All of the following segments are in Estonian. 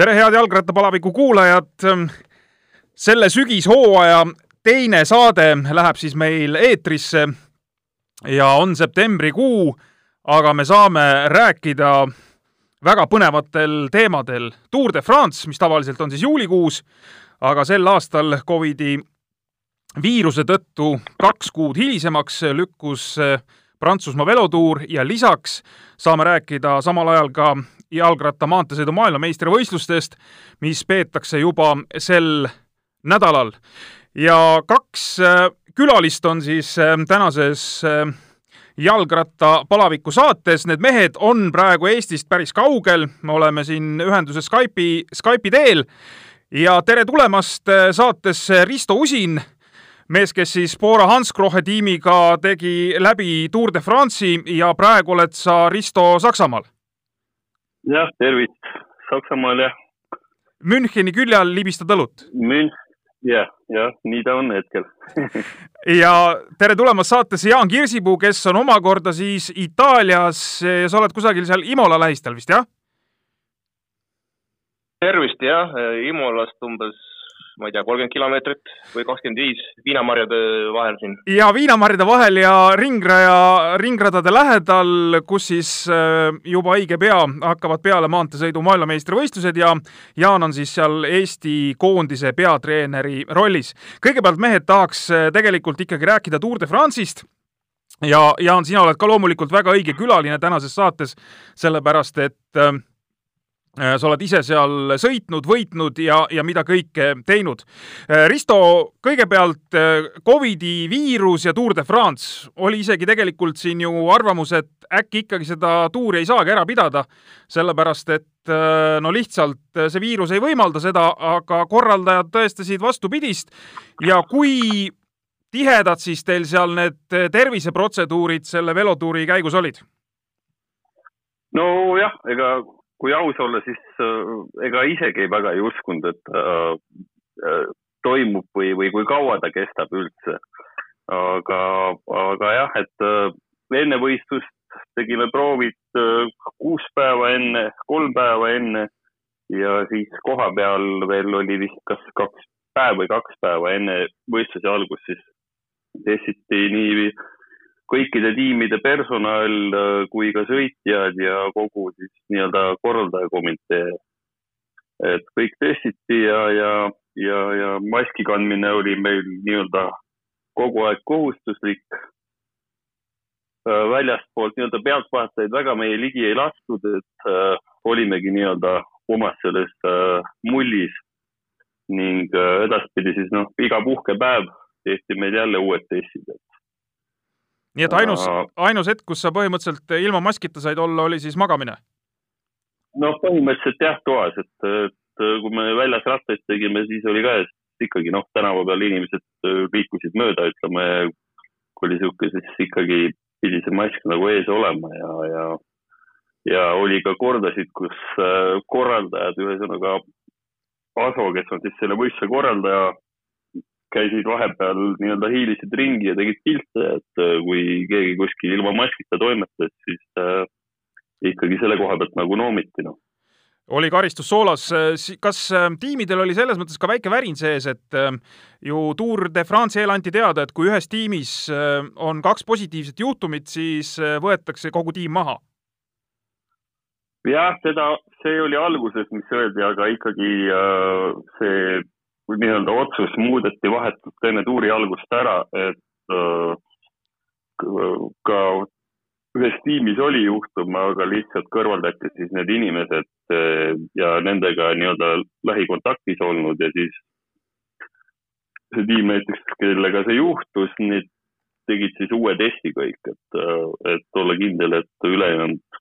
tere, head jalgrattapalaviku kuulajad. selle sügishooaja teine saade läheb siis meil eetrisse ja on septembrikuu, aga me saame rääkida väga põnevatel teemadel. Tour de France, mis tavaliselt on siis juulikuus, aga sel aastal Covidi viiruse tõttu kaks kuud hilisemaks lükkus Prantsusmaa velotuur ja lisaks saame rääkida samal ajal ka jalgratta maanteesõidu maailmameistrivõistlustest, mis peetakse juba sel nädalal. ja kaks äh, külalist on siis äh, tänases äh, jalgratta palaviku saates, need mehed on praegu Eestist päris kaugel, me oleme siin ühenduses Skype'i, Skype'i teel. Ja tere tulemast saatesse Risto Usin, mees, kes siis Bora Hansgrohe tiimiga tegi läbi Tour de France'i ja praegu oled sa, Risto, Saksamaal jah, tervist Saksamaal jah. Müncheni külje all libistad õlut? Münch, jah, jah, nii ta on hetkel ja tere tulemast saatesse Jaan Kirsipuu, kes on omakorda siis Itaalias ja sa oled kusagil seal Imola lähistel vist, jah? tervist jah, Imolast umbes ma ei tea, kolmkümmend kilomeetrit või kakskümmend viis viinamarjade vahel siin. ja viinamarjade vahel ja ringraja, ringradade lähedal, kus siis äh, juba õige pea hakkavad peale maanteesõidu maailmameistrivõistlused ja Jaan on siis seal Eesti koondise peatreeneri rollis. kõigepealt, mehed, tahaks äh, tegelikult ikkagi rääkida Tour de France'ist ja Jaan, sina oled ka loomulikult väga õige külaline tänases saates, sellepärast et äh, sa oled ise seal sõitnud, võitnud ja, ja mida kõike teinud. Äh, Risto, kõigepealt äh, Covidi viirus ja Tour de France oli isegi tegelikult siin ju arvamus, et äkki ikkagi seda tuuri ei saagi ära pidada, sellepärast et no lihtsalt see viirus ei võimalda seda, aga korraldajad tõestasid vastupidist ja kui tihedad siis teil seal need terviseprotseduurid selle velotuuri käigus olid? nojah, ega kui aus olla, siis äh, ega isegi väga ei uskunud, et äh, äh, toimub või, või kui kaua ta kestab üldse. aga, aga jah, et äh, enne võistlust tegime proovid kuus päeva enne, kolm päeva enne ja siis koha peal veel oli vist kas kaks päeva või kaks päeva enne võistluse algust, siis testiti nii kõikide tiimide personal äh, kui ka sõitjad ja kogu siis nii-öelda korraldajakomitee. et kõik testiti ja, ja, ja, ja maski kandmine oli meil nii-öelda kogu aeg kohustuslik. Äh, väljastpoolt nii-öelda pealtvaatajaid väga meie ligi ei lastud, et äh, olimegi nii-öelda omas selles äh, mullis ning äh, edaspidi siis noh, iga puhkepäev tehti meil jälle uued testid, et nii et ainus, ainus hetk, kus sa põhimõtteliselt ilma maskita said olla, oli siis magamine? noh, põhimõtteliselt jah, toas, et, et kui me väljas rattaid tegime, siis oli ka ikkagi noh, tänava peal inimesed liikusid mööda, ütleme, kui oli niisugune, siis ikkagi pidi see mask nagu ees olema ja, ja ja oli ka kordasid, kus äh, korraldajad, ühesõnaga Aso, kes on siis selle võistluse korraldaja, käisid vahepeal nii-öelda hiilisid ringi ja tegid pilte, et äh, kui keegi kuskil ilma maskita toimetas, siis äh, ikkagi selle koha pealt nagu noomiti, noh oli karistus soolas. kas äh, tiimidel oli selles mõttes ka väike värin sees, et äh, ju Tour de France eel anti teada, et kui ühes tiimis on kaks positiivset juhtumit, siis võetakse kogu tiim maha? jah, seda, see oli alguses, mis öeldi, aga ikkagi see nii-öelda otsus muudeti vahetult enne tuuri algust ära, et äh, ka ühes tiimis oli juhtum, aga lihtsalt kõrvaldati siis need inimesed äh, ja nendega nii-öelda lähikontaktis olnud ja siis see tiim näiteks, kellega see juhtus, need tegid siis uue testi kõik, et, äh, et olla kindel, et ülejäänud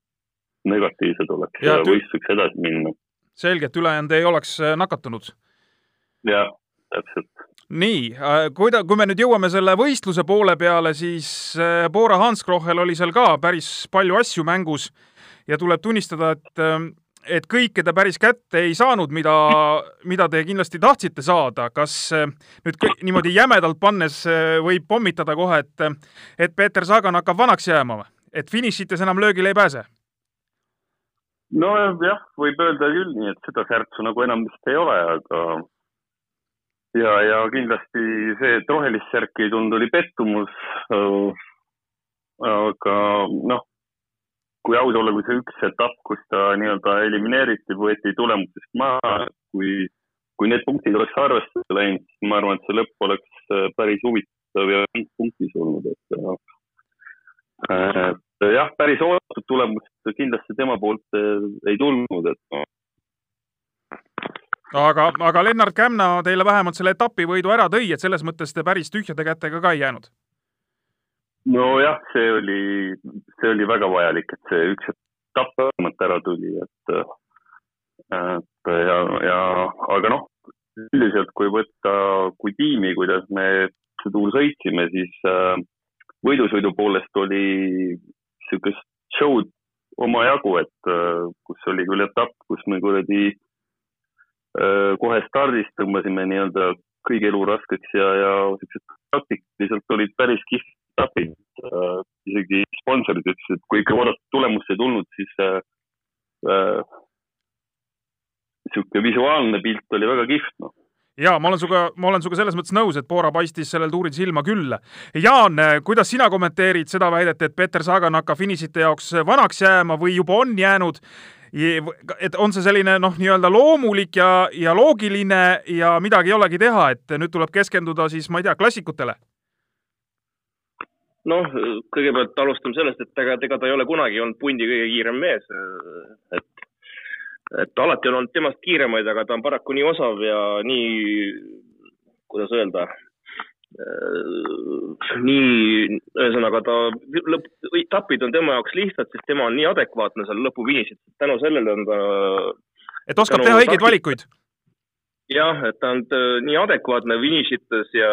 negatiivsed oleks ja, ja võistluseks edasi minna. selge, et ülejäänud ei oleks nakatunud jah, täpselt. nii, äh, kui ta, kui me nüüd jõuame selle võistluse poole peale, siis äh, Bora Hansgrohel oli seal ka päris palju asju mängus ja tuleb tunnistada, et ähm, et kõike ta päris kätte ei saanud, mida, mida te kindlasti tahtsite saada. kas äh, nüüd niimoodi jämedalt pannes võib pommitada kohe, et, et Peeter Sagan hakkab vanaks jääma või? et finišites enam löögile ei pääse? nojah, võib öelda küll nii, et seda särtsu nagu enam vist ei ole, aga ja, ja kindlasti see, et rohelist särki ei tulnud, oli pettumus. aga noh, kui aus olla, kui see üks etapp, kus ta nii-öelda elimineeriti, võeti tulemusest maha, kui, kui need punktid oleks arvesse läinud, siis ma arvan, et see lõpp oleks päris huvitav ja punktis olnud, et et jah, päris oodatud tulemust kindlasti tema poolt ei tulnud, et noh. Aga, aga Lennart Kämna teile vähemalt selle etapivõidu ära tõi, et selles mõttes te päris tühjade kätega ka ei jäänud? nojah, see oli, see oli väga vajalik, et see üks etapp vähemalt ära tuli, et, et ja, ja aga noh, üldiselt kui võtta kui tiimi, kuidas me see tuur sõitsime, siis äh, võidusõidu poolest oli niisugust show'd omajagu, et äh, kus oli küll etapp, kus me kuradi äh, kohe stardist tõmbasime nii-öelda kõige elu raskeks ja, ja siuksed taktiliselt olid päris kihvt etapid. Äh, isegi sponsorid ütlesid, et kui ikka oodatud tulemust ei tulnud, siis niisugune visuaalne pilt oli väga kihvt, noh ja ma olen sinuga, ma olen sinuga selles mõttes nõus, et Bora paistis sellel tuuril silma küll. Jaan, kuidas sina kommenteerid seda väidet, et Peter Sagan hakkab finišite jaoks vanaks jääma või juba on jäänud? Et on see selline noh, nii-öelda loomulik ja, ja loogiline ja midagi ei olegi teha, et nüüd tuleb keskenduda siis, ma ei tea, klassikutele? noh, kõigepealt alustame sellest, et ega, ega ta ei ole kunagi olnud pundi kõige kiirem mees. et et alati on olnud temast kiiremaid, aga ta on paraku nii osav ja nii, kuidas öelda, nii, ühesõnaga ta lõpp, etapid on tema jaoks lihtsad, sest tema on nii adekvaatne seal lõpufinišis, tänu sellele on ta. et oskab teha õigeid valikuid? jah, et ta on nii adekvaatne finišites ja,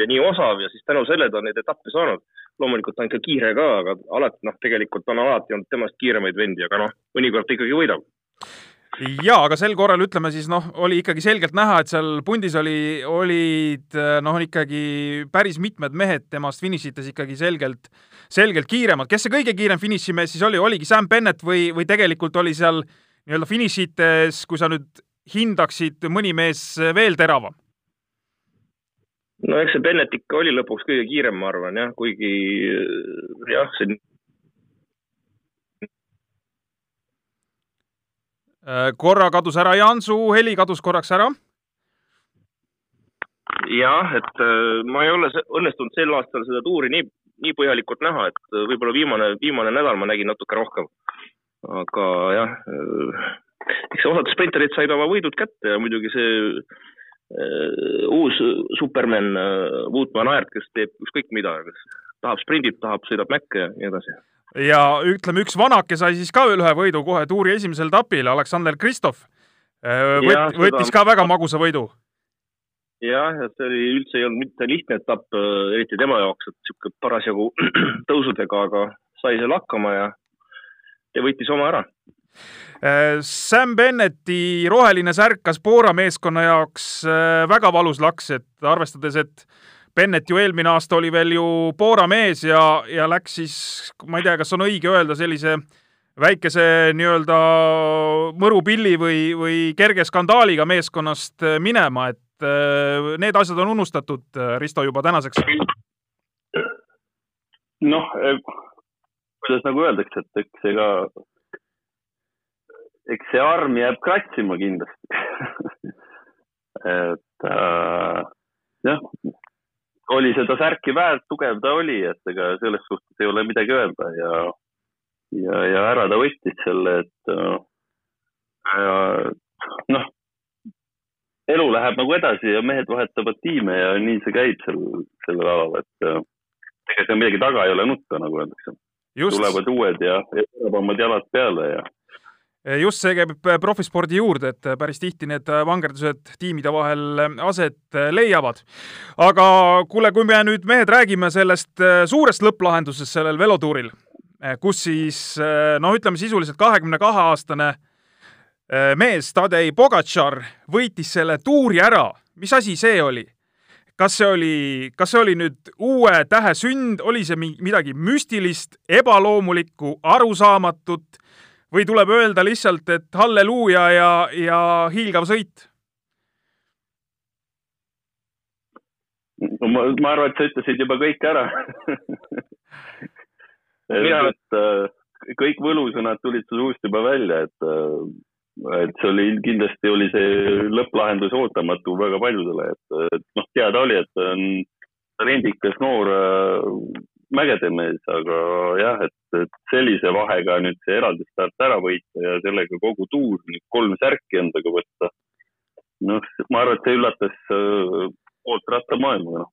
ja nii osav ja siis tänu sellele ta on neid etappe saanud. loomulikult ta on ikka kiire ka, aga alati noh, tegelikult on alati olnud temast kiiremaid vendi, aga noh, mõnikord ta ikkagi võidab ja, aga sel korral ütleme siis noh, oli ikkagi selgelt näha, et seal pundis oli, olid noh, ikkagi päris mitmed mehed temast finišites ikkagi selgelt, selgelt kiiremad. kes see kõige kiirem finišimees siis oli, oligi Sam Bennett või, või tegelikult oli seal nii-öelda finišites, kui sa nüüd hindaksid mõni mees veel teravam? no eks see Bennett ikka oli lõpuks kõige kiirem, ma arvan jah, kuigi jah, see korra kadus ära Jansu, heli kadus korraks ära. jah, et äh, ma ei ole õnnestunud sel aastal seda tuuri nii, nii põhjalikult näha, et äh, võib-olla viimane, viimane nädal ma nägin natuke rohkem. aga jah, eks osad sprinterid said oma võidud kätte ja muidugi see uus superman Wout van Aert, kes teeb ükskõik mida, kes tahab sprindib, tahab, sõidab mäkke ja nii edasi ja ütleme, üks vanake sai siis ka ühe võidu kohe tuuri esimesel etapil, Aleksander Kristof äh, võt, võttis ka väga magusa võidu. jah, ja see oli üldse ei olnud mitte lihtne etapp, äh, eriti tema jaoks, et niisugune parasjagu tõusudega, aga sai seal hakkama ja, ja võitis oma ära. Äh, Sam Bennetti roheline särk kas Bora meeskonna jaoks väga valus laks, et arvestades, et Bennet ju eelmine aasta oli veel ju Bora mees ja, ja läks siis, ma ei tea, kas on õige öelda, sellise väikese nii-öelda mõrupilli või, või kerge skandaaliga meeskonnast minema, et äh, need asjad on unustatud, äh, Risto, juba tänaseks? noh, kuidas nagu öeldakse, et eks ega, eks see arm jääb kratsima kindlasti et äh, jah, oli seda särki väärt, tugev ta oli, et ega selles suhtes ei ole midagi öelda ja, ja, ja ära ta võttis selle, et äh, noh, elu läheb nagu edasi ja mehed vahetavad tiime ja nii see käib sel, sellel alal, et äh, ega seal midagi taga ei ole nutta, nagu öeldakse. tulevad uued ja, tugevamad jalad peale ja just see käib eh, profispordi juurde, et eh, päris tihti need vangerdused tiimide vahel aset leiavad. aga kuule, kui me nüüd mehed räägime sellest suurest lõpplahendusest sellel velotuuril, kus siis noh, ütleme sisuliselt kahekümne kahe aastane mees Tadej Pogatšar võitis selle tuuri ära. mis asi see oli? kas see oli, kas see oli nüüd uue tähe sünd, oli see midagi müstilist, ebaloomulikku, arusaamatut või tuleb öelda lihtsalt, et halleluuja ja, ja hiilgav sõit? no ma, ma arvan, et sa ütlesid juba kõik ära et äh, kõik võlusõnad tulid su suust juba välja, et, äh, et see oli, kindlasti oli see lõpplahendus ootamatu väga paljudele, et, et noh, teada oli, et on talendikas noor äh, mägede mees, aga jah, et, et sellise vahega nüüd see eraldi start ära võita ja sellega kogu tuur, nüüd kolm särki endaga võtta. noh, ma arvan, et see üllatas poolt rattamaailma, noh.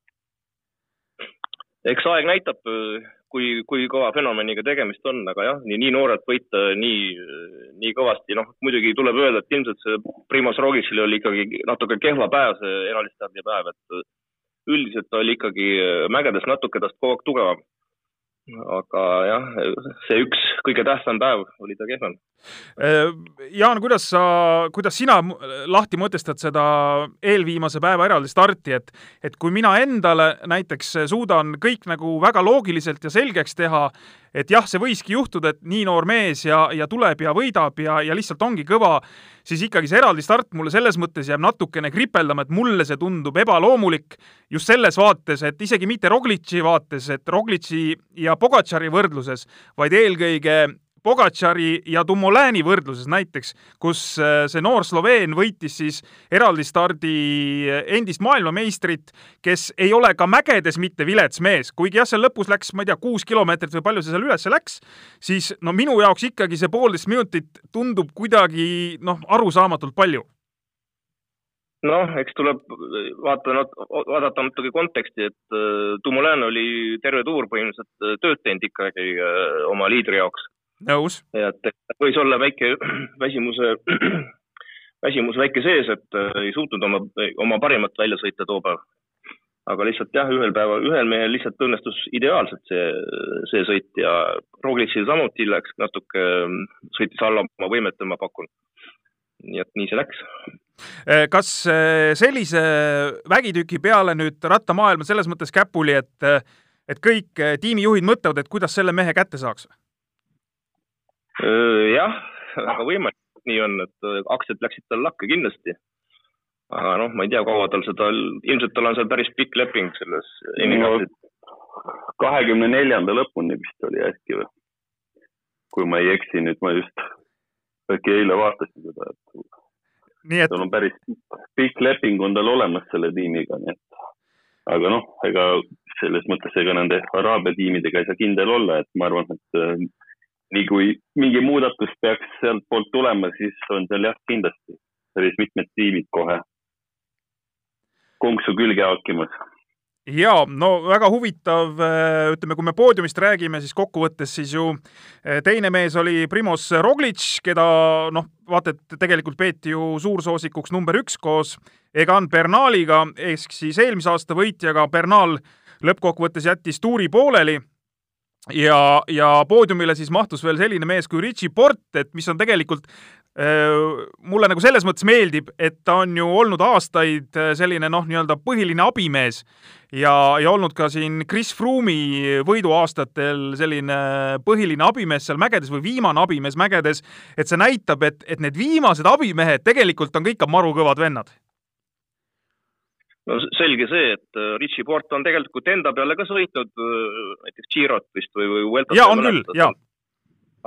eks aeg näitab, kui, kui kõva fenomeniga tegemist on, aga jah, nii, nii noorelt võita nii, nii kõvasti, noh, muidugi tuleb öelda, et ilmselt see Primoz Rogicil oli ikkagi natuke kehva päev, see eralistardi päev, et üldiselt oli ikkagi mägedes natuke tast kogu aeg tugevam aga jah, see üks kõige tähtsam päev oli ta kehvem. Äh, Jaan, kuidas sa, kuidas sina lahti mõtestad seda eelviimase päeva eraldi starti, et, et kui mina endale näiteks suudan kõik nagu väga loogiliselt ja selgeks teha, et jah, see võiski juhtuda, et nii noor mees ja, ja tuleb ja võidab ja, ja lihtsalt ongi kõva, siis ikkagi see eraldi start mulle selles mõttes jääb natukene kripeldama, et mulle see tundub ebaloomulik just selles vaates, et isegi mitte Roglitši vaates, et Roglitši ja Pogatšari võrdluses, vaid eelkõige Pogatšari ja Dumoulini võrdluses näiteks, kus äh, see noor Sloveen võitis siis eraldi stardi äh, endist maailmameistrit, kes ei ole ka mägedes mitte vilets mees, kuigi jah, seal lõpus läks, ma ei tea, kuus kilomeetrit või palju see seal üles läks, siis no minu jaoks ikkagi see poolteist minutit tundub kuidagi noh, arusaamatult palju. Noh, eks tuleb vaata, vaadata natuke konteksti, et äh, Dumoulin oli terve tuur põhimõtteliselt tööd teinud ikkagi oma liidri jaoks nõus. et võis olla väike väsimuse, väsimus väike sees, et äh, ei suutnud oma, oma parimat välja sõita too päev. aga lihtsalt jah, ühel päeval, ühel mehel lihtsalt õnnestus ideaalselt see, see sõit ja Roglicil samuti läks natuke, sõitis alla oma võimete, ma pakun. nii et nii see läks äh, kas äh, sellise vägitüki peale nüüd rattamaailm selles mõttes käpuli, et, et kõik tiimijuhid mõtlevad, et kuidas selle mehe kätte saaks? Jah, väga võimalik, nii on, et aktsiad läksid tal lakke kindlasti. aga noh, ma ei tea, kaua tal seda, ilmselt tal on seal päris pikk leping selles no,. kahekümne neljanda lõpuni vist oli äkki või? kui ma ei eksi, nüüd ma just äkki eile vaatasin seda, et nii et tal on päris pikk leping on tal olemas selle tiimiga, nii et aga noh, ega selles mõttes ega nende Araabia tiimidega ei saa kindel olla, et ma arvan, et nii kui mingi muudatus peaks sealtpoolt tulema, siis on seal jah, kindlasti päris mitmed tiimid kohe konksu külge haakimas. ja no väga huvitav, äh, ütleme, kui me poodiumist räägime, siis kokkuvõttes siis ju äh, teine mees oli Primoz Roglic, keda noh, vaata, et tegelikult peeti ju suursoosikuks number üks koos Egan Bernaliga ehk siis eelmise aasta võitjaga. Bernal lõppkokkuvõttes jättis tuuri pooleli ja, ja poodiumile siis mahtus veel selline mees kui Richie Port, et mis on tegelikult äh, mulle nagu selles mõttes meeldib, et ta on ju olnud aastaid äh, selline noh, nii-öelda põhiline abimees. Ja, ja olnud ka siin Chris Froome'i võiduaastatel selline põhiline abimees seal mägedes või viimane abimees mägedes, et see näitab, et, et need viimased abimehed tegelikult on kõik ka marukõvad vennad no selge see, et äh, Richie Port on tegelikult enda peale ka sõitnud äh, näiteks Girot vist või, või Vueltat. jaa, on küll, jaa.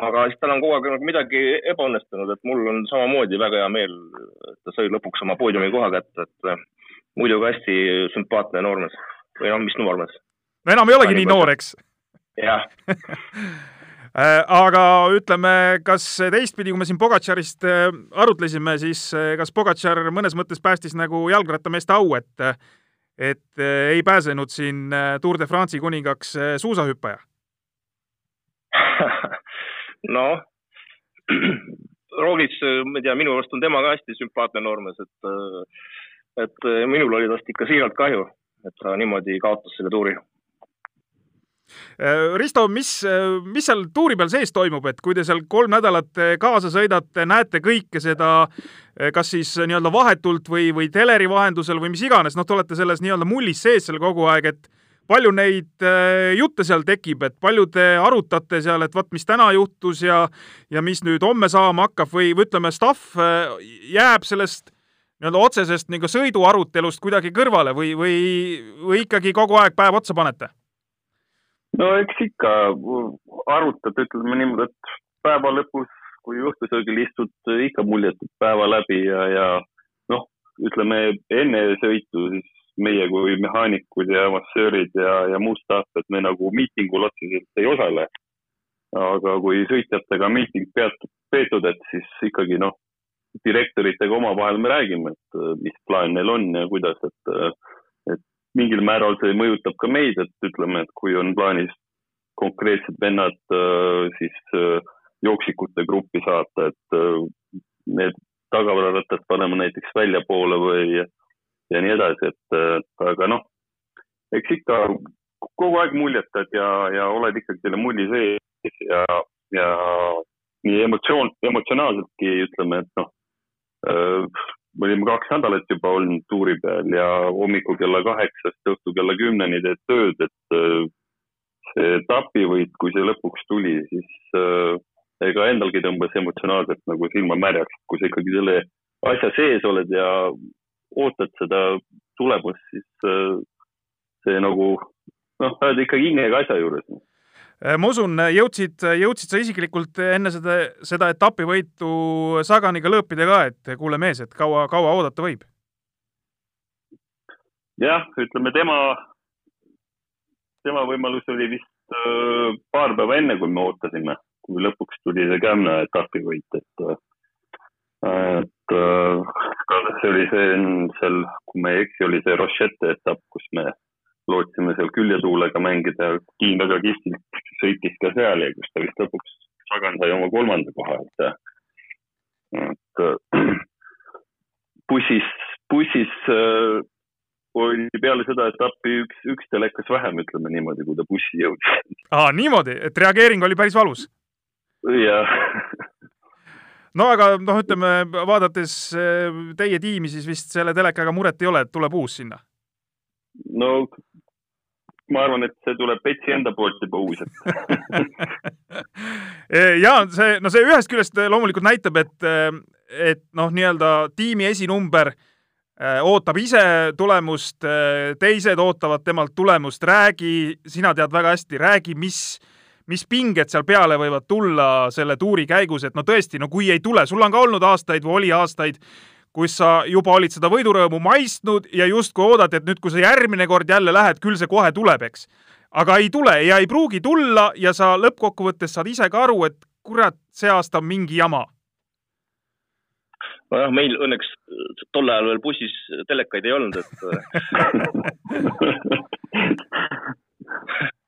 aga siis tal on kogu aeg nagu midagi ebaõnnestunud, et mul on samamoodi väga hea meel, et ta sai lõpuks oma poodiumi koha kätte, et äh, muidu ka hästi sümpaatne noormees või noh, mis noormees. no enam ei olegi nii noor, eks? jah aga ütleme, kas teistpidi, kui me siin Pogatšarist äh, arutlesime, siis äh, kas Pogatšar mõnes mõttes päästis nagu jalgrattameeste au, et et ei pääsenud siin Tour de France'i kuningaks suusahüppaja? noh, Roglic, ma ei tea, minu arust on tema ka hästi sümpaatne noormees, et et minul oli tast ikka siiralt kahju, et ta niimoodi kaotas selle tuuri Äh, Risto, mis, äh, mis seal tuuri peal sees toimub, et kui te seal kolm nädalat äh, kaasa sõidate, näete kõike seda, kas siis nii-öelda vahetult või, või teleri vahendusel või mis iganes, noh, te olete selles nii-öelda mullis sees seal kogu aeg, et palju neid äh, jutte seal tekib, et palju te arutate seal, et vot, mis täna juhtus ja, ja mis nüüd homme saama hakkab või, või ütleme, staff äh, jääb sellest nii-öelda otsesest nagu sõiduarutelust kuidagi kõrvale või, või, või ikkagi kogu aeg päev otsa panete? No eks ikka arutad, ütleme niimoodi, et päeva lõpus, kui õhtusöögil istud, ikka muljetad päeva läbi ja, ja noh, ütleme enne sõitu siis meie kui mehaanikud ja massöörid ja, ja muu staff, et me nagu miitingul otseselt ei osale. aga kui sõitjatega miiting peatud, peetud, et siis ikkagi noh, direktoritega omavahel me räägime, et mis plaan neil on ja kuidas, et mingil määral see mõjutab ka meid, et ütleme, et kui on plaanis konkreetsed vennad siis jooksikute gruppi saata, et need tagavararattad paneme näiteks väljapoole või ja nii edasi, et aga noh, eks ikka kogu aeg muljetad ja, ja oled ikkagi selle mulli sees ja, ja nii emotsioon, emotsionaalseltki ütleme, et noh, me olime kaks nädalat juba olnud tuuri peal ja hommikul kella kaheksast õhtul kella kümneni teed tööd, et see etapivõit, kui see lõpuks tuli, siis äh, ega endalgi tõmbas emotsionaalselt nagu silma märjaks, kui sa ikkagi selle asja sees oled ja ootad seda tulemust, siis äh, see nagu noh, sa oled ikkagi hingega asja juures. Äh, ma usun, jõudsid, jõudsid sa isiklikult enne seda, seda etapivõitu Saganiga lõõpida ka, et kuule mees, et kaua, kaua oodata võib? jah, ütleme tema, tema võimalus oli vist äh, paar päeva enne, kui me ootasime, kui lõpuks tuli see Kämna etapivõit, et et kas see oli see seal, kui ma ei eksi, oli see Rochette etapp, kus me lootsime seal küljetuulega mängida. Tiim väga kihvtilt sõitis ka seal ja kus ta vist lõpuks, Sagan sai oma kolmanda koha, et, et bussis, bussis äh, oli peale seda etappi üks, üks telekas vähem, ütleme niimoodi, kui ta bussi jõudis. aa, niimoodi, et reageering oli päris valus? jah no aga noh, ütleme vaadates eh, teie tiimi, siis vist selle telekaga muret ei ole, et tuleb uus sinna? no ma arvan, et see tuleb Petsi enda poolt juba uus, et eh, ja see, no see ühest küljest loomulikult näitab, et, eh, et noh, nii-öelda tiimi esinumber ootab ise tulemust, teised ootavad temalt tulemust, räägi, sina tead väga hästi, räägi, mis mis pinged seal peale võivad tulla selle tuuri käigus, et no tõesti, no kui ei tule, sul on ka olnud aastaid või oli aastaid, kus sa juba olid seda võidurõõmu maistnud ja justkui oodad, et nüüd, kui sa järgmine kord jälle lähed, küll see kohe tuleb, eks. aga ei tule ja ei pruugi tulla ja sa lõppkokkuvõttes saad ise ka aru, et kurat, see aasta on mingi jama. nojah, meil õnneks tol ajal veel bussis telekaid ei olnud, et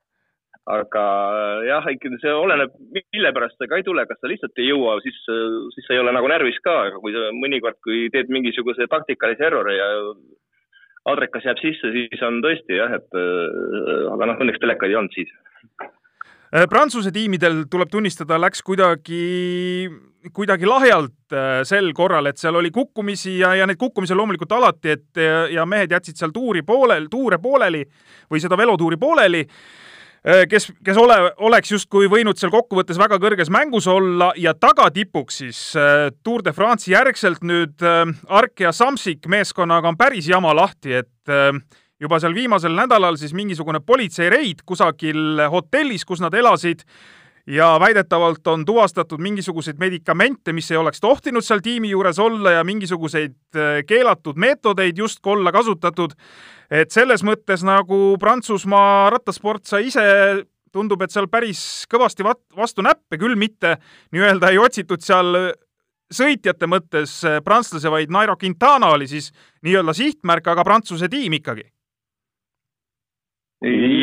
aga äh, jah, ikkagi see oleneb, mille pärast sa ka ei tule, kas sa lihtsalt ei jõua, siis, äh, siis sa ei ole nagu närvis ka, aga kui sa mõnikord, kui teed mingisuguse taktikalise errori ja adrekas jääb sisse, siis on tõesti jah, et äh, aga noh, õnneks telekaid ei olnud siis. Prantsuse tiimidel tuleb tunnistada, läks kuidagi, kuidagi lahjalt sel korral, et seal oli kukkumisi ja, ja neid kukkumisi loomulikult alati, et ja, mehed jätsid seal tuuri poolel, tuure pooleli või seda velotuuri pooleli kes, kes ole, oleks justkui võinud seal kokkuvõttes väga kõrges mängus olla ja tagatipuks siis äh, Tour de France'i järgselt nüüd äh, Ark ja Samsik meeskonnaga on päris jama lahti, et juba seal viimasel nädalal siis mingisugune politseireid kusagil hotellis, kus nad elasid ja väidetavalt on tuvastatud mingisuguseid medikamente, mis ei oleks tohtinud seal tiimi juures olla ja mingisuguseid keelatud meetodeid justkui olla kasutatud et selles mõttes nagu Prantsusmaa rattasport sai ise tundub, et seal päris kõvasti vastu näppe, küll mitte nii-öelda ei otsitud seal sõitjate mõttes prantslase, vaid Nairo Quintana oli siis nii-öelda sihtmärk, aga Prantsuse tiim ikkagi.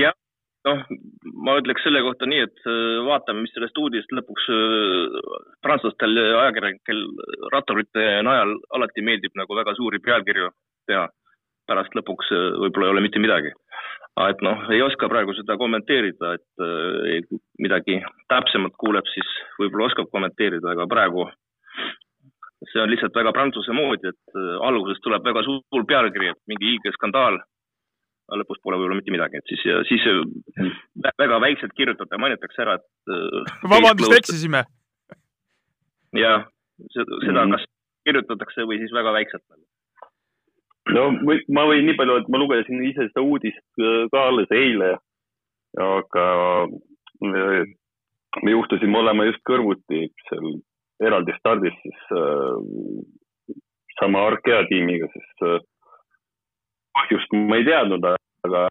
jah, noh, ma ütleks selle kohta nii, et äh, vaatame, mis sellest uudist lõpuks äh, prantslastel ajakirjanikel ratturite najal alati meeldib nagu väga suuri pealkirju teha pärast lõpuks äh, võib-olla ei ole mitte midagi. et noh, ei oska praegu seda kommenteerida, et midagi täpsemat kuuleb, siis võib-olla oskab kommenteerida, aga praegu see on lihtsalt väga prantsuse moodi, et alguses tuleb väga suur pealkiri, et mingi hiigelskandaal. lõpust pole võib-olla mitte midagi, et siis, siis väga väikselt kirjutate, mainitakse ära, et. vabandust, eksisime. jah, seda kas kirjutatakse või siis väga väikselt. no ma võin nii palju, et ma lugesin ise seda uudist ka alles eile, aga me juhtusime olema just kõrvuti seal eraldi stardis siis äh, sama Arkea tiimiga, sest äh, põhjust ma ei teadnud, aga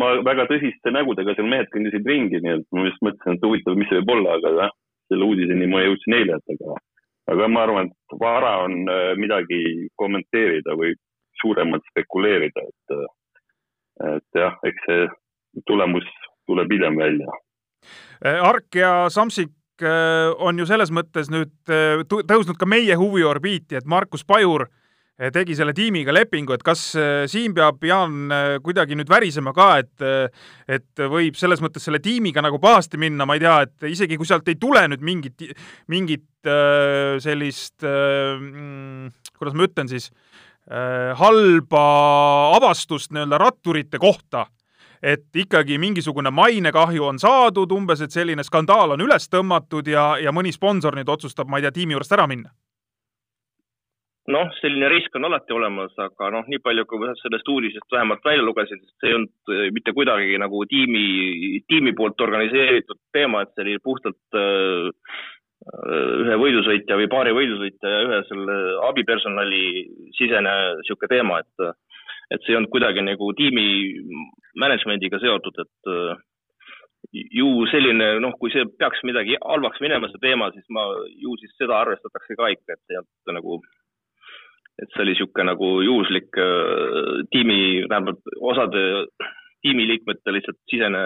ma väga tõsiste nägudega seal mehed kõndisid ringi, nii et ma just mõtlesin, et huvitav, mis see võib olla, aga jah, selle uudiseni ma jõudsin eile, et aga, aga ma arvan, et vara on äh, midagi kommenteerida või suuremalt spekuleerida, et, äh, et jah, eks see tulemus tuleb hiljem välja. Äh, Ark ja Samsik on ju selles mõttes nüüd tõusnud ka meie huviorbiiti, et Markus Pajur äh, tegi selle tiimiga lepingu, et kas eh, siin peab Jaan eh, kuidagi nüüd värisema ka, et et võib selles mõttes selle tiimiga nagu pahasti minna, ma ei tea, et isegi kui sealt ei tule nüüd mingit, mingit sellist, mm, kuidas ma ütlen siis, halba avastust nii-öelda ratturite kohta, et ikkagi mingisugune mainekahju on saadud, umbes et selline skandaal on üles tõmmatud ja, ja mõni sponsor nüüd otsustab, ma ei tea, tiimi juurest ära minna noh, selline risk on alati olemas, aga noh, nii palju, kui ma sellest uudisest vähemalt välja lugesin, see ei olnud äh, mitte kuidagi nagu tiimi, tiimi poolt organiseeritud teema, et see oli puhtalt äh, ühe võidusõitja või paari võidusõitja ja ühe selle abipersonali sisene niisugune teema, et et see ei olnud kuidagi nagu tiimi management'iga seotud, et äh, ju selline, noh, kui see peaks midagi halvaks minema, see teema, siis ma, ju siis seda arvestatakse ka ikka, et olnud nagu et see oli niisugune nagu juhuslik äh, tiimi, vähemalt osade tiimiliikmete lihtsalt sisene,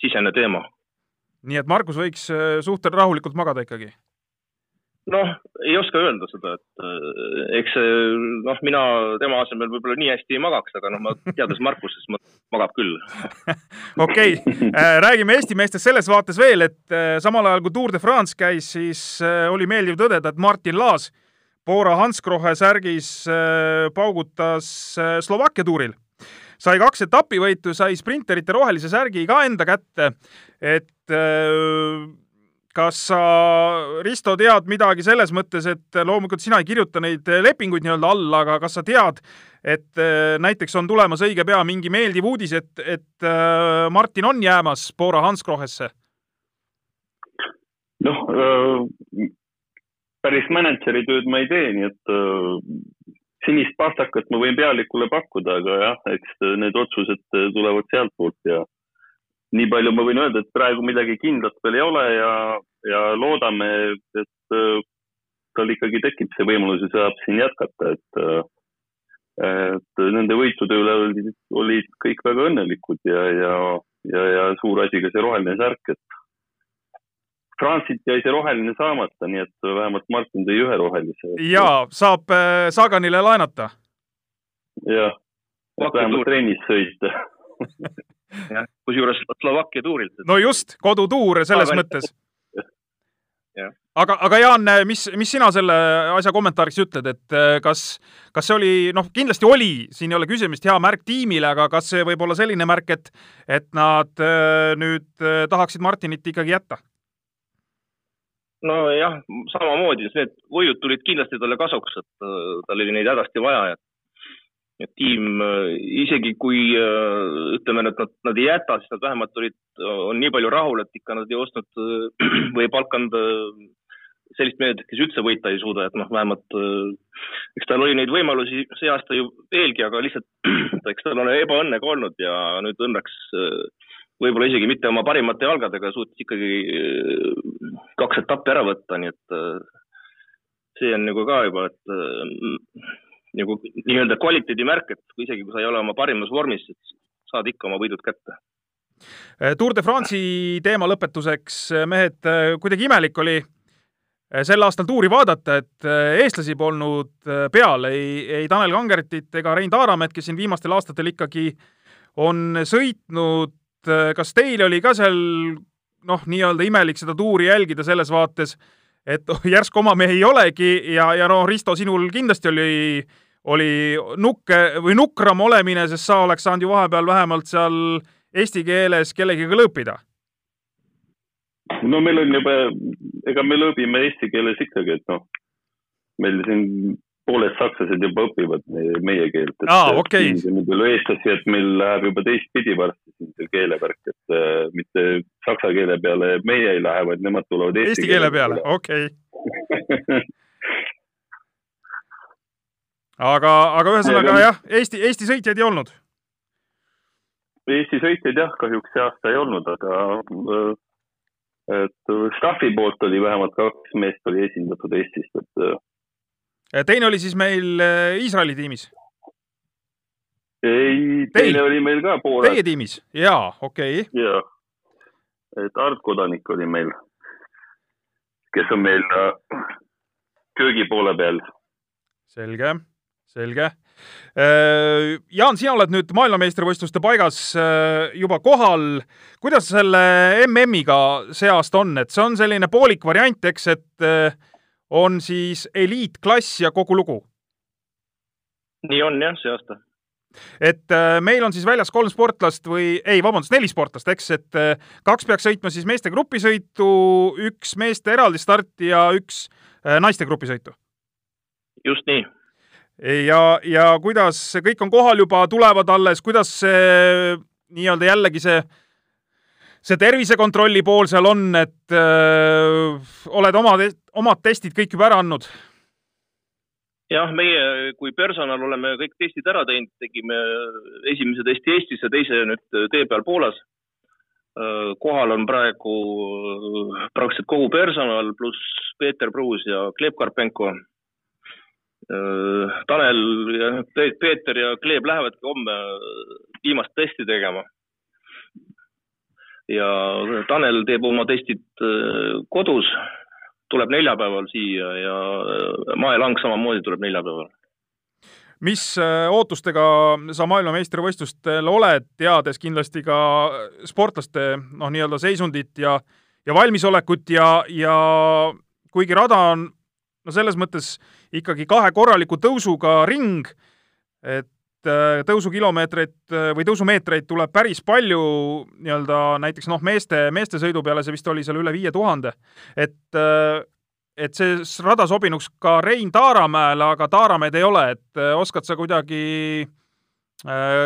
sisene teema. nii et Margus võiks äh, suhteliselt rahulikult magada ikkagi? noh, ei oska öelda seda, et äh, eks see, noh, mina tema asemel võib-olla nii hästi ei magaks, aga noh, ma teades Markust, siis magab küll. okei, räägime Eesti meestest selles vaates veel, et samal ajal kui Tour de France käis, siis oli meeldiv tõdeda, et Martin Laas Bora Hanskrohe särgis äh, paugutas äh, Slovakkia tuuril. sai kaks etapivõitu, sai sprinterite rohelise särgi ka enda kätte. et äh, kas sa, Risto, tead midagi selles mõttes, et loomulikult sina ei kirjuta neid lepinguid nii-öelda alla, aga kas sa tead, et näiteks on tulemas õige pea mingi meeldiv uudis, et, et Martin on jäämas Bora Hanskrohesse? noh, päris mänedžeri tööd ma ei tee, nii et äh, sinist pastakat ma võin pealikule pakkuda, aga jah, eks need otsused tulevad sealtpoolt ja nii palju ma võin öelda, et praegu midagi kindlat veel ei ole ja, ja loodame, et äh, tal ikkagi tekib see võimalus ja saab siin jätkata, et äh, et nende võitude üle olid, olid kõik väga õnnelikud ja, ja, ja, ja suur asi ka see roheline särk, et Transit jäi see roheline saamata, nii et vähemalt Martin tõi ühe rohelise. jaa, saab äh, Saganile laenata. jah, vähemalt trennis sõita jah, kusjuures Slovakkia tuurilt. no just, kodutuur selles Aga mõttes. aga, aga Jaan, mis, mis sina selle asja kommentaariks ütled, et äh, kas, kas see oli, noh, kindlasti oli, siin ei ole küsimust, hea märk tiimile, aga kas see võib olla selline märk, et, et nad äh, nüüd tahaksid Martinit ikkagi jätta? Nojah, samamoodi, need võidud tulid kindlasti talle kasuks, et äh, tal oli neid hädasti vaja ja et tiim äh, isegi kui äh, ütleme, et nad, nad ei jäta, siis nad vähemalt olid, on nii palju rahul, et ikka nad ei ostnud või palkanud sellist meedet, kes üldse võita ei suuda, et noh, vähemalt eks tal oli neid võimalusi see aasta ju veelgi, aga lihtsalt eks tal on ebaõnne ka olnud ja nüüd õnneks võib-olla isegi mitte oma parimate jalgadega suutis ikkagi äh, kaks etappi ära võtta, nii et äh, see on nagu ka juba, et äh, nagu nii-öelda kvaliteedimärk, et isegi kui sa ei ole oma parimas vormis, saad ikka oma võidud kätte. Tour de France'i teema lõpetuseks, mehed, kuidagi imelik oli sel aastal tuuri vaadata, et eestlasi polnud peal, ei, ei Tanel Kangertit ega Rein Taaramet, kes siin viimastel aastatel ikkagi on sõitnud et äh, kas teil oli ka seal noh, nii-öelda imelik seda tuuri jälgida selles vaates, et oh, järsku oma mehi ei olegi ja, ja noh, Risto, sinul kindlasti oli, oli nukke või nukram olemine, sest sa oleks saanud ju vahepeal vähemalt seal eesti keeles kellegiga lõõpida. no meil on juba, ega me lõõbime eesti keeles ikkagi, et noh, meil siin pooled sakslased juba õpivad meie, meie keelt. aa, okei. nii palju eestlasi, et meil läheb juba teistpidi varsti siin see keelevärk, et äh, mitte saksa keele peale meie ei lähe, vaid nemad tulevad eesti, eesti keele peale, okei okay. aga, aga ühesõnaga jah, Eesti, Eesti sõitjaid ei olnud? Eesti sõitjaid jah, kahjuks see aasta ei olnud, aga äh, et staffi poolt oli vähemalt kaks meest oli esindatud Eestist, et äh, teine oli siis meil äh, Iisraeli tiimis? ei, teine oli meil ka Poolas. Teie tiimis? jaa, okei okay.. jaa, et Art Kodanik oli meil, kes on meil äh, köögi poole peal. selge, selge. Äh, Jaan, sina oled nüüd maailmameistrivõistluste paigas juba kohal. kuidas selle MM-iga see aasta on, et see on selline poolik variant, eks, et on siis eliitklass ja kogu lugu. nii on jah, see aasta. et äh, meil on siis väljas kolm sportlast või ei, vabandust, neli sportlast, eks, et äh, kaks peaks sõitma siis meeste grupisõitu, üks meeste eraldi starti ja üks äh, naiste grupisõitu. just nii. ja, ja kuidas kõik on kohal juba, tulevad alles, kuidas see nii-öelda jällegi see see tervisekontrolli pool seal on, et öö, oled oma, omad testid kõik juba ära andnud? jah, meie kui personal oleme kõik testid ära teinud, tegime esimese testi Eestis ja teise nüüd tee peal Poolas. kohal on praegu praktiliselt kogu personal pluss Peeter Pruus ja Gleb Karpenko. Tanel Peeter ja Gleb lähevadki homme viimast testi tegema ja Tanel teeb oma testid äh, kodus, tuleb neljapäeval siia ja äh, Mae Lang samamoodi tuleb neljapäeval. mis äh, ootustega sa maailmameistrivõistlustel oled, teades kindlasti ka sportlaste noh, nii-öelda seisundit ja, ja valmisolekut ja, ja kuigi rada on no selles mõttes ikkagi kahe korraliku tõusuga ring, et tõusukilomeetreid äh, või tõusumeetreid tuleb päris palju nii-öelda näiteks noh, meeste, meeste sõidu peale see vist oli seal üle viie tuhande. et, äh, et see rada sobinuks ka Rein Taaramäele, aga Taaramäed ei ole, et oskad sa kuidagi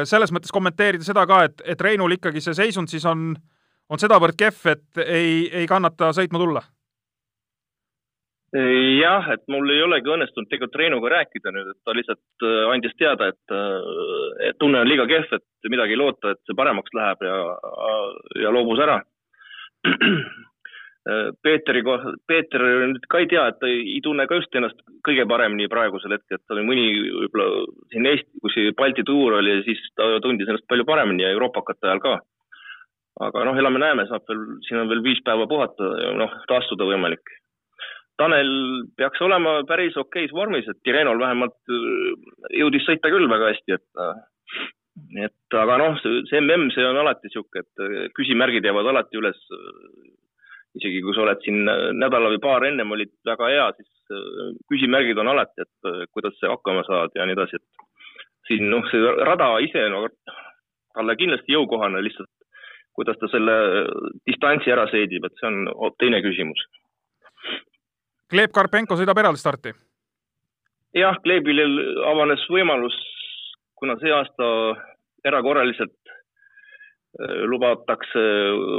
selles mõttes kommenteerida seda ka, et, et Reinul ikkagi see seisund siis on, on sedavõrd kehv, et ei, ei kannata sõitma tulla jah, et mul ei olegi õnnestunud tegelikult Reinuga rääkida nüüd, et ta lihtsalt äh, andis teada, et, äh, et tunne on liiga kehv, et midagi ei loota, et see paremaks läheb ja, ja loobus ära. Peeteri Peeter nüüd ka ei tea, et ta ei, ei tunne ka just ennast kõige paremini praegusel hetkel, et ta oli mõni võib-olla siin Eesti, kui see Balti tuur oli, siis ta tundis ennast palju paremini ja euroopakate ajal ka. aga noh, elame-näeme, saab veel, siin on veel viis päeva puhata noh, taastuda võimalik Tanel peaks olema päris okeis vormis, et Tirenol vähemalt äh, jõudis sõita küll väga hästi, et äh, et aga noh, see mm, see on alati niisugune, et äh, küsimärgid jäävad alati üles. isegi kui sa oled siin nädala või paar ennem olid väga hea, siis küsimärgid on alati, et kuidas sa hakkama saad ja nii edasi, et siin noh, see rada ise no talle kindlasti jõukohane, lihtsalt kuidas ta selle distantsi ära seedib, et see on teine küsimus Gleb Karpenko sõidab eraldi starti? jah, Glebil avanes võimalus, kuna see aasta erakorraliselt äh, lubatakse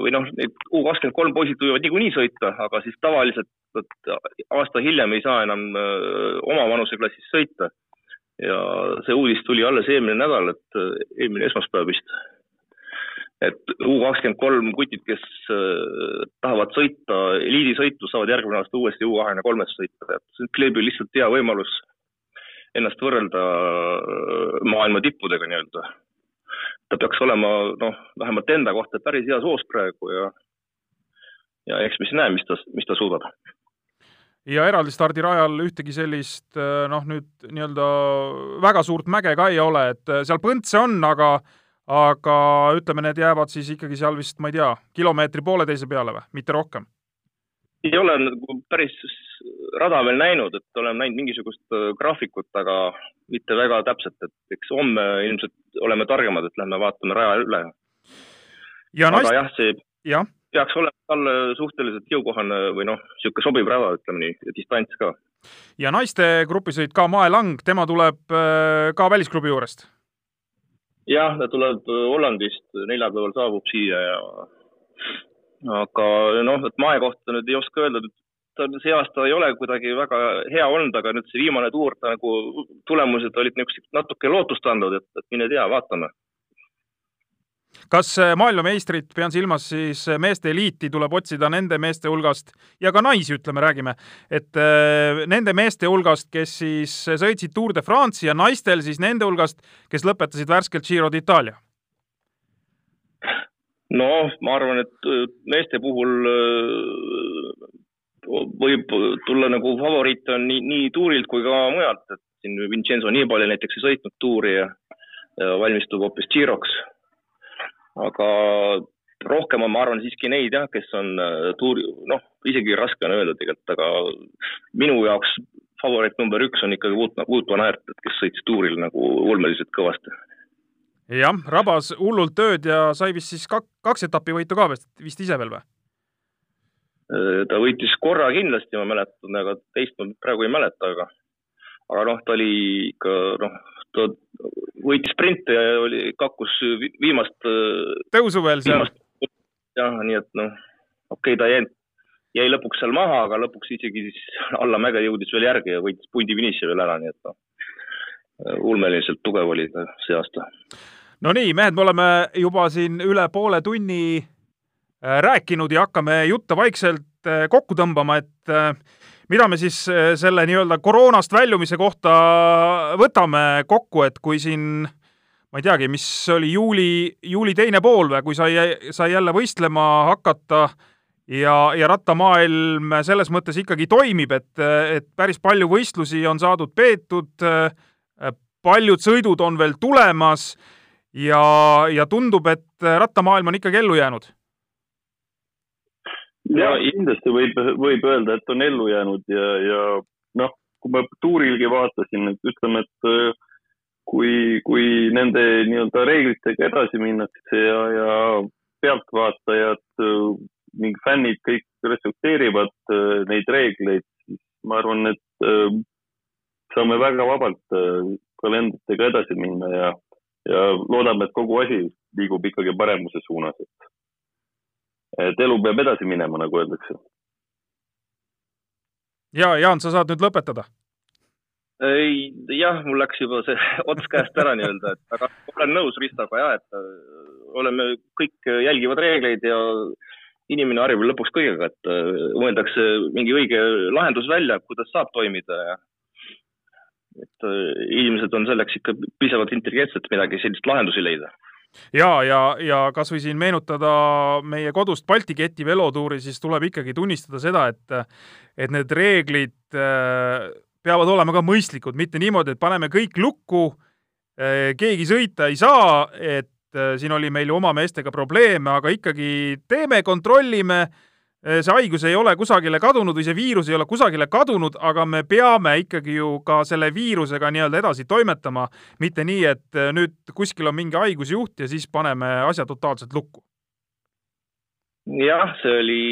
või noh, need U kakskümmend kolm poisid võivad niikuinii sõita, aga siis tavaliselt aasta hiljem ei saa enam äh, oma vanuseklassis sõita. ja see uudis tuli alles eelmine nädal, et äh, eelmine esmaspäev vist et U kakskümmend kolm kutid, kes äh, tahavad sõita eliidisõitu, saavad järgmine aasta uuesti U kahekümne kolmes sõita, et see on Kleebil lihtsalt hea võimalus ennast võrrelda äh, maailma tippudega nii-öelda. ta peaks olema noh, vähemalt enda kohta päris heas hoos praegu ja, ja eks me siis näeme, mis ta, mis ta suudab ja eraldi stardirajal ühtegi sellist äh, noh, nüüd nii-öelda väga suurt mäge ka ei ole, et seal põntse on, aga aga ütleme, need jäävad siis ikkagi seal vist, ma ei tea, kilomeetri pooleteise peale või, mitte rohkem? ei ole nagu päris rada veel näinud, et oleme näinud mingisugust äh, graafikut, aga mitte väga täpselt, et eks homme ilmselt oleme targemad, et lähme vaatame raja üle. aga naist... jah, see ja. peaks olema talle suhteliselt jõukohane või noh, niisugune sobiv rada, ütleme nii, ja distants ka. ja naiste gruppisõit ka Mae Lang, tema tuleb äh, ka välisklubi juurest? Jah, ta tuleb Hollandist, neljapäeval saabub siia ja aga noh, et Mae kohta nüüd ei oska öelda, ta see aasta ei ole kuidagi väga hea olnud, aga nüüd see viimane tuur, ta nagu tulemused olid niisugused natuke lootust andvad, et, et mine tea, vaatame. Kas äh, maailmameistrit, pean silmas siis äh, meeste eliiti, tuleb otsida nende meeste hulgast ja ka naisi, ütleme, räägime, et äh, nende meeste hulgast, kes siis sõitsid Tour de France'i ja naistel siis nende hulgast, kes lõpetasid värskelt Giro d'Itaalia noh, ma arvan, et meeste puhul võib tulla nagu favoriite on nii, nii tuurilt kui ka mujalt, et siin Vincenzo Nibali näiteks ei sõitnud tuuri ja, ja valmistub hoopis Giroks. Aga rohkem on, ma arvan, siiski neid jah, kes on äh, tuuri, noh, isegi raske on öelda tegelikult, aga minu jaoks favoriit number üks on ikkagi Wout van Aert, et kes sõitis tuuril nagu ulmeliselt kõvasti jah, rabas hullult tööd ja sai vist siis kak-, kaks etappi võitu ka vist, vist ise veel või? Äh, ta võitis korra kindlasti, ma mäletan, aga teist ma praegu ei mäleta, aga aga noh, ta oli ikka noh, ta võitis sprinte ja oli, kakkus viimast äh, tõusu veel seal. jah, nii et noh, okei okay,, ta jäi, jäi lõpuks seal maha, aga lõpuks isegi siis alla mäge jõudis veel järgi ja võitis pundi finiši veel ära, nii et noh, ulmeliselt tugev oli ta see aasta no nii, mehed, me oleme juba siin üle poole tunni äh, rääkinud ja hakkame jutte vaikselt äh, kokku tõmbama, et äh, mida me siis selle nii-öelda koroonast väljumise kohta võtame kokku, et kui siin ma ei teagi, mis oli juuli, juuli teine pool või, kui sai, sai jälle võistlema hakata ja, ja rattamaailm selles mõttes ikkagi toimib, et, et päris palju võistlusi on saadud peetud, paljud sõidud on veel tulemas ja, ja tundub, et rattamaailm on ikkagi ellu jäänud. Ja kindlasti võib, võib öelda, et on ellu jäänud ja, ja noh, kui ma tuurilgi vaatasin, et ütleme, et äh, kui, kui nende nii-öelda reeglitega edasi minnakse ja, ja pealtvaatajad äh, ning fännid kõik respekteerivad äh, neid reegleid, siis ma arvan, et saame väga vabalt kalendritega edasi minna ja ja loodame, et kogu asi liigub ikkagi paremuse suunas, et, et elu peab edasi minema, nagu öeldakse. ja Jaan, sa saad nüüd lõpetada. ei, jah, mul läks juba see ots käest ära nii-öelda, et aga olen nõus Ristoga ja, et äh, oleme, kõik jälgivad reegleid ja inimene harjub lõpuks kõigega, et äh, mõeldakse mingi õige lahendus välja, kuidas saab toimida ja et äh, inimesed on selleks ikka piisavalt intelligentsed, midagi sellist lahendusi leida ja, ja, ja kasvõi siin meenutada meie kodust Balti keti velotuuri, siis tuleb ikkagi tunnistada seda, et, et need reeglid äh, peavad olema ka mõistlikud, mitte niimoodi, et paneme kõik lukku, äh, keegi sõita ei saa, et siin oli meil ju oma meestega probleeme, aga ikkagi teeme, kontrollime Äh, see haigus ei ole kusagile kadunud või see viirus ei ole kusagile kadunud, aga me peame ikkagi ju ka selle viirusega nii-öelda edasi toimetama, mitte nii, et äh, nüüd kuskil on mingi haigusjuht ja siis paneme asja totaalselt lukku. jah, see oli,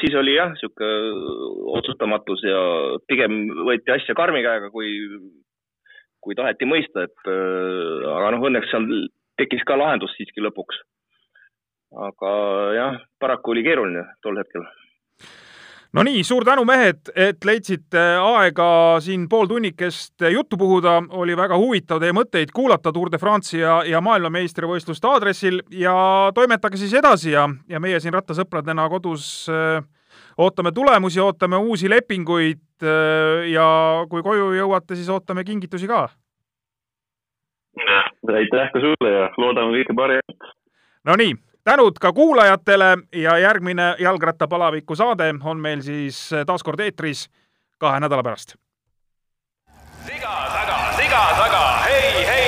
siis oli jah, niisugune otsustamatus ja pigem võeti asja karmi käega, kui, kui taheti mõista, et äh, aga noh, õnneks seal tekkis ka lahendus siiski lõpuks aga jah, paraku oli keeruline tol hetkel no nii, suur tänu, mehed, et leidsite aega siin pool tunnikest juttu puhuda, oli väga huvitav teie mõtteid kuulata Tour de France'i ja, ja maailmameistrivõistluste aadressil ja toimetage siis edasi ja, ja meie siin rattasõpradena kodus äh, ootame tulemusi, ootame uusi lepinguid äh, ja kui koju jõuate, siis ootame kingitusi ka. aitäh ka sulle ja loodame kõike paremat. Nonii tänud ka kuulajatele ja järgmine jalgrattapalaviku saade on meil siis taas kord eetris kahe nädala pärast. siga taga, siga taga, hei, hei.